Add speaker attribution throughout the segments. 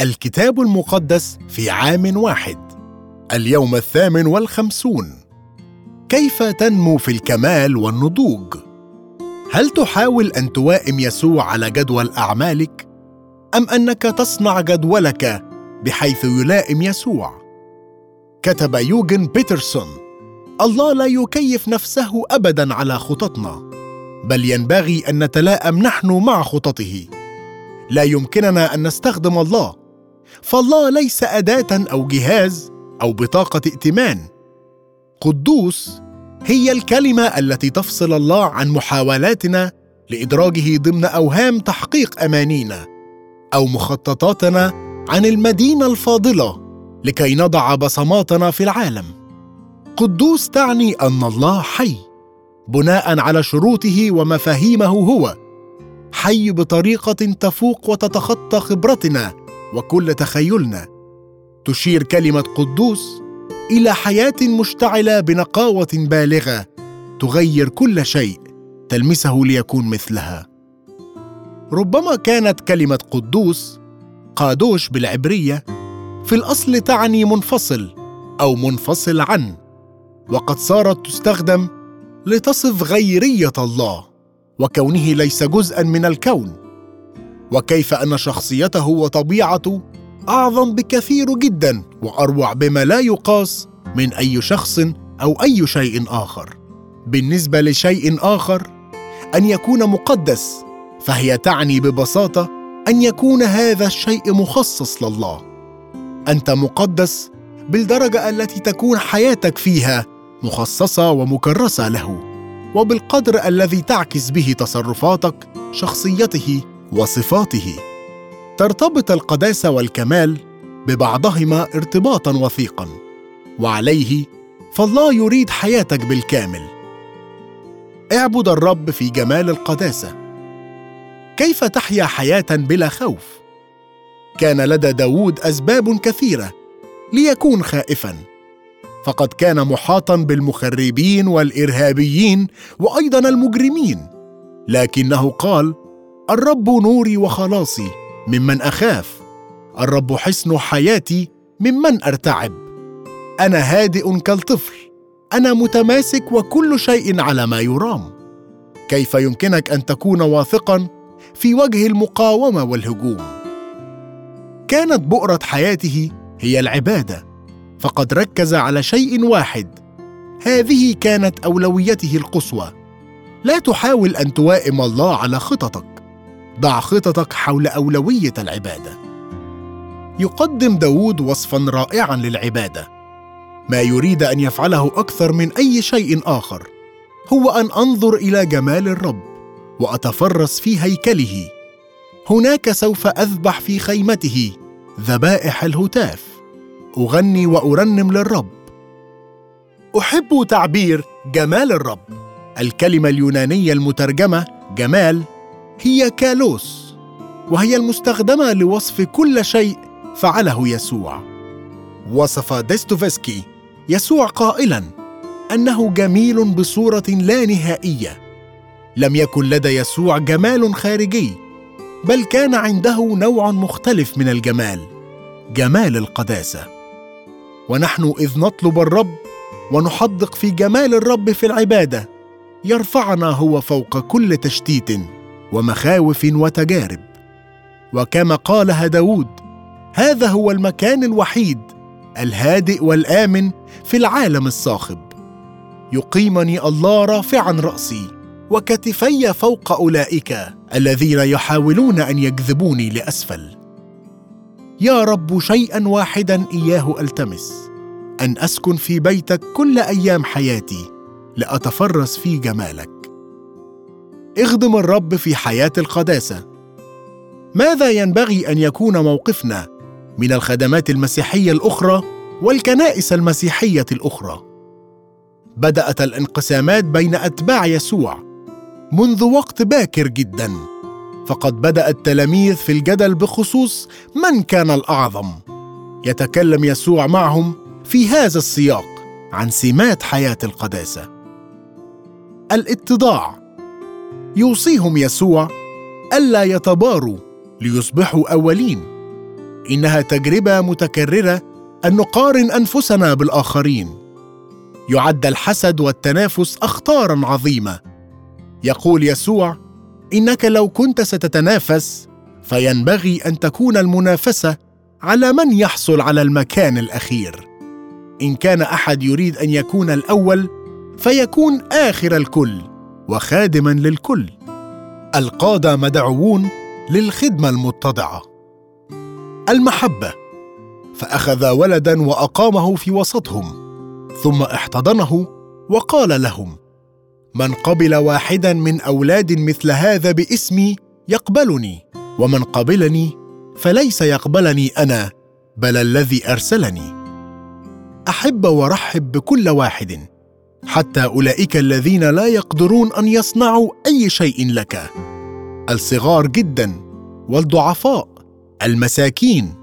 Speaker 1: الكتاب المقدس في عام واحد. اليوم الثامن والخمسون. كيف تنمو في الكمال والنضوج؟ هل تحاول أن توائم يسوع على جدول أعمالك؟ أم أنك تصنع جدولك بحيث يلائم يسوع؟ كتب يوجن بيترسون. الله لا يكيف نفسه ابدا على خططنا بل ينبغي أن نتلائم نحن مع خططه. لا يمكننا أن نستخدم الله فالله ليس أداة أو جهاز أو بطاقة ائتمان. قدوس هي الكلمة التي تفصل الله عن محاولاتنا لإدراجه ضمن أوهام تحقيق أمانينا أو مخططاتنا عن المدينة الفاضلة لكي نضع بصماتنا في العالم. قدوس تعني أن الله حي بناء على شروطه ومفاهيمه هو حي بطريقة تفوق وتتخطى خبرتنا وكل تخيلنا تشير كلمة قدوس إلى حياة مشتعلة بنقاوة بالغة تغير كل شيء تلمسه ليكون مثلها. ربما كانت كلمة قدوس قادوش بالعبرية في الأصل تعني منفصل أو منفصل عن وقد صارت تستخدم لتصف غيرية الله وكونه ليس جزءا من الكون. وكيف أن شخصيته وطبيعته أعظم بكثير جدا وأروع بما لا يقاس من أي شخص أو أي شيء آخر. بالنسبة لشيء آخر أن يكون مقدس فهي تعني ببساطة أن يكون هذا الشيء مخصص لله. أنت مقدس بالدرجة التي تكون حياتك فيها مخصصة ومكرسة له وبالقدر الذي تعكس به تصرفاتك شخصيته وصفاته. ترتبط القداسه والكمال ببعضهما ارتباطا وثيقا وعليه فالله يريد حياتك بالكامل. اعبد الرب في جمال القداسه كيف تحيا حياة بلا خوف؟ كان لدى داود أسباب كثيرة ليكون خائفا. فقد كان محاطا بالمخربين والإرهابيين وأيضا المجرمين. لكنه قال الرب نوري وخلاصي ممن أخاف. الرب حصن حياتي ممن أرتعب. أنا هادئ كالطفل. أنا متماسك وكل شيء على ما يرام. كيف يمكنك أن تكون واثقا في وجه المقاومة والهجوم؟ كانت بؤرة حياته هي العبادة. فقد ركز على شيء واحد. هذه كانت أولويته القصوى. لا تحاول أن توائم الله على خططك. ضع خططك حول أولوية العبادة. يقدم داود وصفا رائعا للعبادة. ما يريد أن يفعله أكثر من أي شيء آخر هو أن أنظر إلى جمال الرب وأتفرس في هيكله. هناك سوف أذبح في خيمته ذبائح الهتاف. أغني وأرنم للرب. أحب تعبير جمال الرب. الكلمة اليونانية المترجمة جمال هي كالوس وهي المستخدمة لوصف كل شيء فعله يسوع. وصف ديستوفسكي يسوع قائلا أنه جميل بصورة لا نهائية. لم يكن لدى يسوع جمال خارجي بل كان عنده نوع مختلف من الجمال جمال القداسة. ونحن إذ نطلب الرب ونحدق في جمال الرب في العبادة يرفعنا هو فوق كل تشتيت. ومخاوف وتجارب. وكما قالها داود هذا هو المكان الوحيد الهادئ والآمن في العالم الصاخب. يقيمني الله رافعا رأسي وكتفي فوق أولئك الذين يحاولون أن يجذبوني لأسفل. يا رب شيئا واحدا إياه ألتمس. أن أسكن في بيتك كل أيام حياتي لأتفرس في جمالك. اخدم الرب في حياة القداسة. ماذا ينبغي أن يكون موقفنا من الخدمات المسيحية الأخرى والكنائس المسيحية الأخرى؟ بدأت الانقسامات بين أتباع يسوع منذ وقت باكر جدا فقد بدأ التلاميذ في الجدل بخصوص من كان الأعظم. يتكلم يسوع معهم في هذا السياق عن سمات حياة القداسة. الاتضاع يوصيهم يسوع ألا يتباروا ليصبحوا أولين. إنها تجربة متكررة أن نقارن أنفسنا بالآخرين. يعد الحسد والتنافس أخطارا عظيمة. يقول يسوع إنك لو كنت ستتنافس فينبغي أن تكون المنافسة على من يحصل على المكان الأخير. إن كان أحد يريد أن يكون الأول فيكون آخر الكل. وخادما للكل. القاده مدعوون للخدمة المتضعة. المحبة. فأخذ ولدا وأقامه في وسطهم ثم احتضنه وقال لهم من قبل واحدا من أولاد مثل هذا باسمي يقبلني ومن قبلني فليس يقبلني أنا بل الذي أرسلني. أحب ورحب بكل واحد. حتى أولئك الذين لا يقدرون أن يصنعوا أي شيء لك. الصغار جدا والضعفاء المساكين.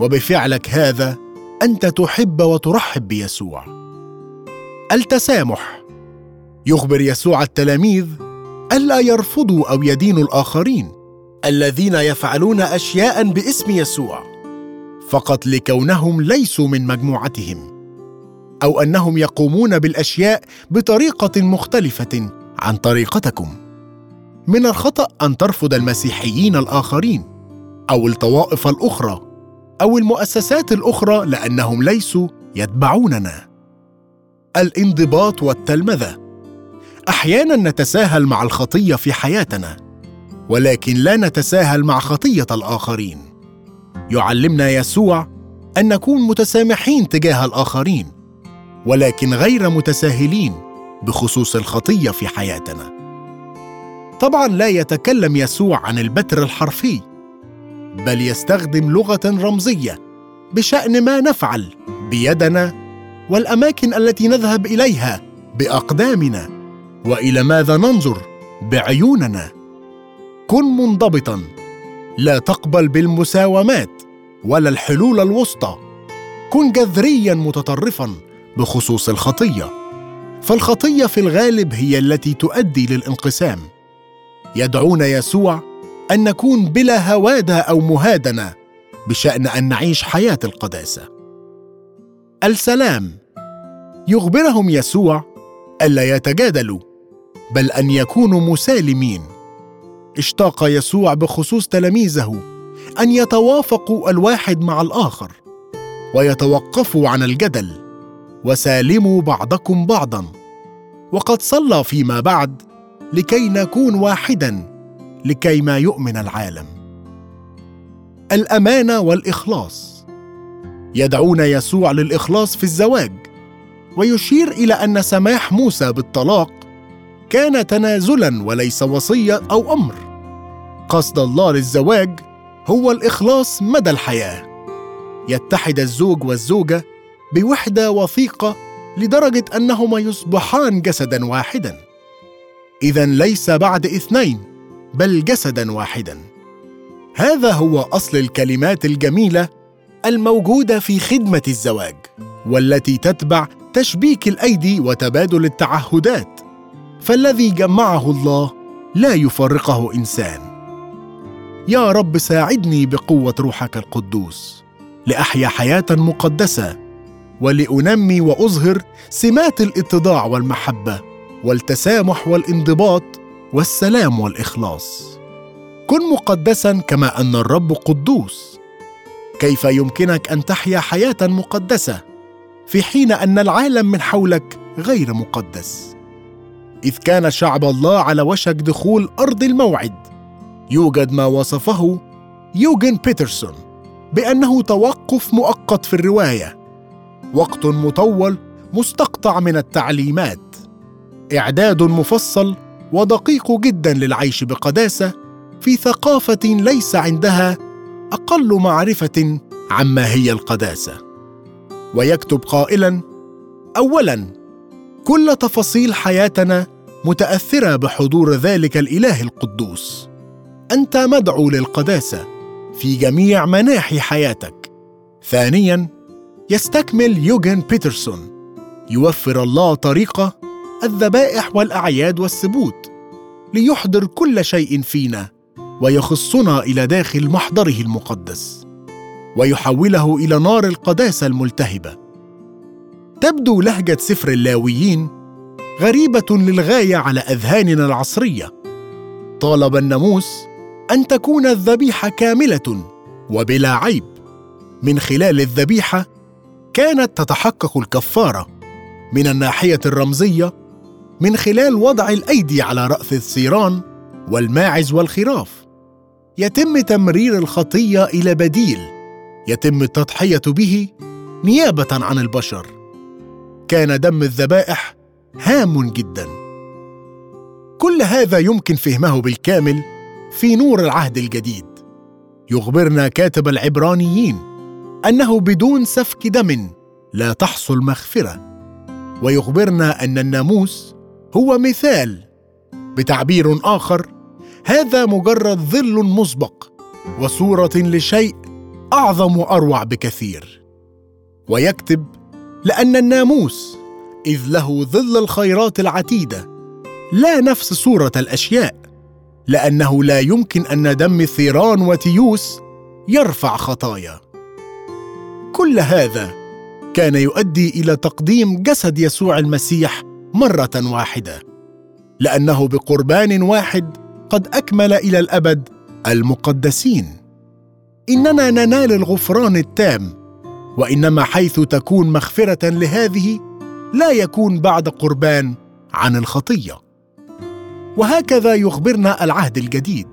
Speaker 1: وبفعلك هذا أنت تحب وترحب بيسوع. التسامح. يخبر يسوع التلاميذ الا يرفضوا أو يدينوا الآخرين الذين يفعلون اشياء باسم يسوع. فقط لكونهم ليسوا من مجموعتهم. أو أنهم يقومون بالأشياء بطريقة مختلفة عن طريقتكم. من الخطأ أن ترفض المسيحيين الآخرين أو الطوائف الأخرى أو المؤسسات الأخرى لأنهم ليسوا يتبعوننا. الانضباط والتلمذة. أحيانا نتساهل مع الخطية في حياتنا ولكن لا نتساهل مع خطية الآخرين. يعلمنا يسوع أن نكون متسامحين تجاه الآخرين. ولكن غير متساهلين بخصوص الخطية في حياتنا. طبعا لا يتكلم يسوع عن البتر الحرفي بل يستخدم لغة رمزية بشأن ما نفعل بيدنا والأماكن التي نذهب إليها بأقدامنا وإلى ماذا ننظر بعيوننا. كن منضبطا لا تقبل بالمساومات ولا الحلول الوسطى. كن جذريا متطرفا. بخصوص الخطية. فالخطية في الغالب هي التي تؤدي للانقسام. يدعونا يسوع أن نكون بلا هوادة أو مهادنة بشأن أن نعيش حياة القداسة. السلام. يخبرهم يسوع ألا يتجادلوا بل أن يكونوا مسالمين. اشتاق يسوع بخصوص تلاميذه أن يتوافقوا الواحد مع الآخر ويتوقفوا عن الجدل. وسالموا بعضكم بعضا. وقد صلى فيما بعد لكي نكون واحدا لكي ما يؤمن العالم. الأمانة والإخلاص. يدعون يسوع للإخلاص في الزواج ويشير إلى أن سماح موسى بالطلاق كان تنازلا وليس وصية أو أمر. قصد الله للزواج هو الإخلاص مدى الحياة. يتحد الزوج والزوجة بوحدة وثيقة لدرجة أنهما يصبحان جسدا واحدا. إذا ليس بعد اثنين بل جسدا واحدا. هذا هو أصل الكلمات الجميلة الموجودة في خدمة الزواج والتي تتبع تشبيك الأيدي وتبادل التعهدات. فالذي جمعه الله لا يفرقه إنسان. يا رب ساعدني بقوة روحك القدوس لأحيا حياة مقدسة ولأنمي وأظهر سمات الاتضاع والمحبة والتسامح والانضباط والسلام والإخلاص. كن مقدسا كما أن الرب قدوس. كيف يمكنك أن تحيا حياة مقدسة في حين أن العالم من حولك غير مقدس؟ إذ كان شعب الله على وشك دخول أرض الموعد. يوجد ما وصفه يوجن بيترسون بأنه توقف مؤقت في الرواية. وقت مطول مستقطع من التعليمات. إعداد مفصل ودقيق جدا للعيش بقداسة في ثقافة ليس عندها أقل معرفة عما هي القداسة. ويكتب قائلا اولا كل تفاصيل حياتنا متأثرة بحضور ذلك الإله القدوس. أنت مدعو للقداسة في جميع مناحي حياتك. ثانيا يستكمل يوجن بيترسون يوفر الله طريقه الذبائح والأعياد والسبوت ليحضر كل شيء فينا ويخصنا إلى داخل محضره المقدس ويحوله إلى نار القداسة الملتهبة. تبدو لهجة سفر اللاويين غريبة للغاية على أذهاننا العصرية. طالب الناموس أن تكون الذبيحة كاملة وبلا عيب من خلال الذبيحة كانت تتحقق الكفارة من الناحية الرمزية من خلال وضع الأيدي على رأس الثيران والماعز والخراف. يتم تمرير الخطية إلى بديل. يتم التضحية به نيابة عن البشر. كان دم الذبائح هام جدا. كل هذا يمكن فهمه بالكامل في نور العهد الجديد. يخبرنا كاتب العبرانيين أنه بدون سفك دم لا تحصل مغفرة. ويخبرنا أن الناموس هو مثال بتعبير آخر هذا مجرد ظل مسبق وصورة لشيء أعظم وأروع بكثير. ويكتب لأن الناموس إذ له ظل الخيرات العتيدة لا نفس صورة الأشياء لأنه لا يمكن أن دم ثيران وتيوس يرفع خطايا. كل هذا كان يؤدي إلى تقديم جسد يسوع المسيح مرة واحدة لأنه بقربان واحد قد أكمل إلى الأبد المقدسين. إننا ننال الغفران التام وإنما حيث تكون مغفرة لهذه لا يكون بعد قربان عن الخطية. وهكذا يخبرنا العهد الجديد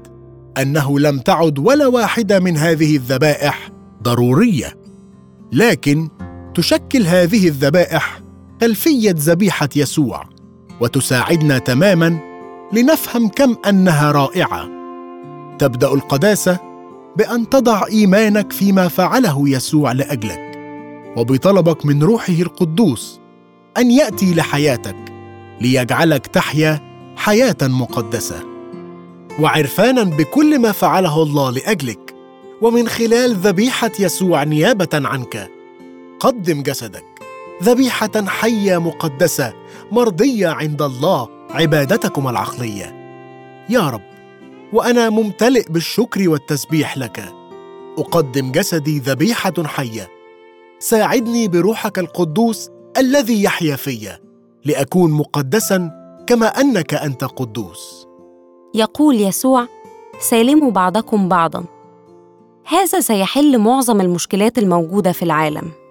Speaker 1: أنه لم تعد ولا واحدة من هذه الذبائح ضرورية. لكن تشكل هذه الذبائح خلفية ذبيحة يسوع وتساعدنا تماما لنفهم كم أنها رائعة. تبدأ القداسة بأن تضع إيمانك فيما فعله يسوع لأجلك وبطلبك من روحه القدوس أن يأتي لحياتك ليجعلك تحيا حياة مقدسة. وعرفانا بكل ما فعله الله لأجلك ومن خلال ذبيحة يسوع نيابة عنك. قدم جسدك. ذبيحة حية مقدسة مرضية عند الله عبادتكم العقلية. يا رب وأنا ممتلئ بالشكر والتسبيح لك. أقدم جسدي ذبيحة حية. ساعدني بروحك القدوس الذي يحيا في لأكون مقدسا كما أنك أنت قدوس.
Speaker 2: يقول يسوع سالموا بعضكم بعضا. هذا سيحل معظم المشكلات الموجودة في العالم.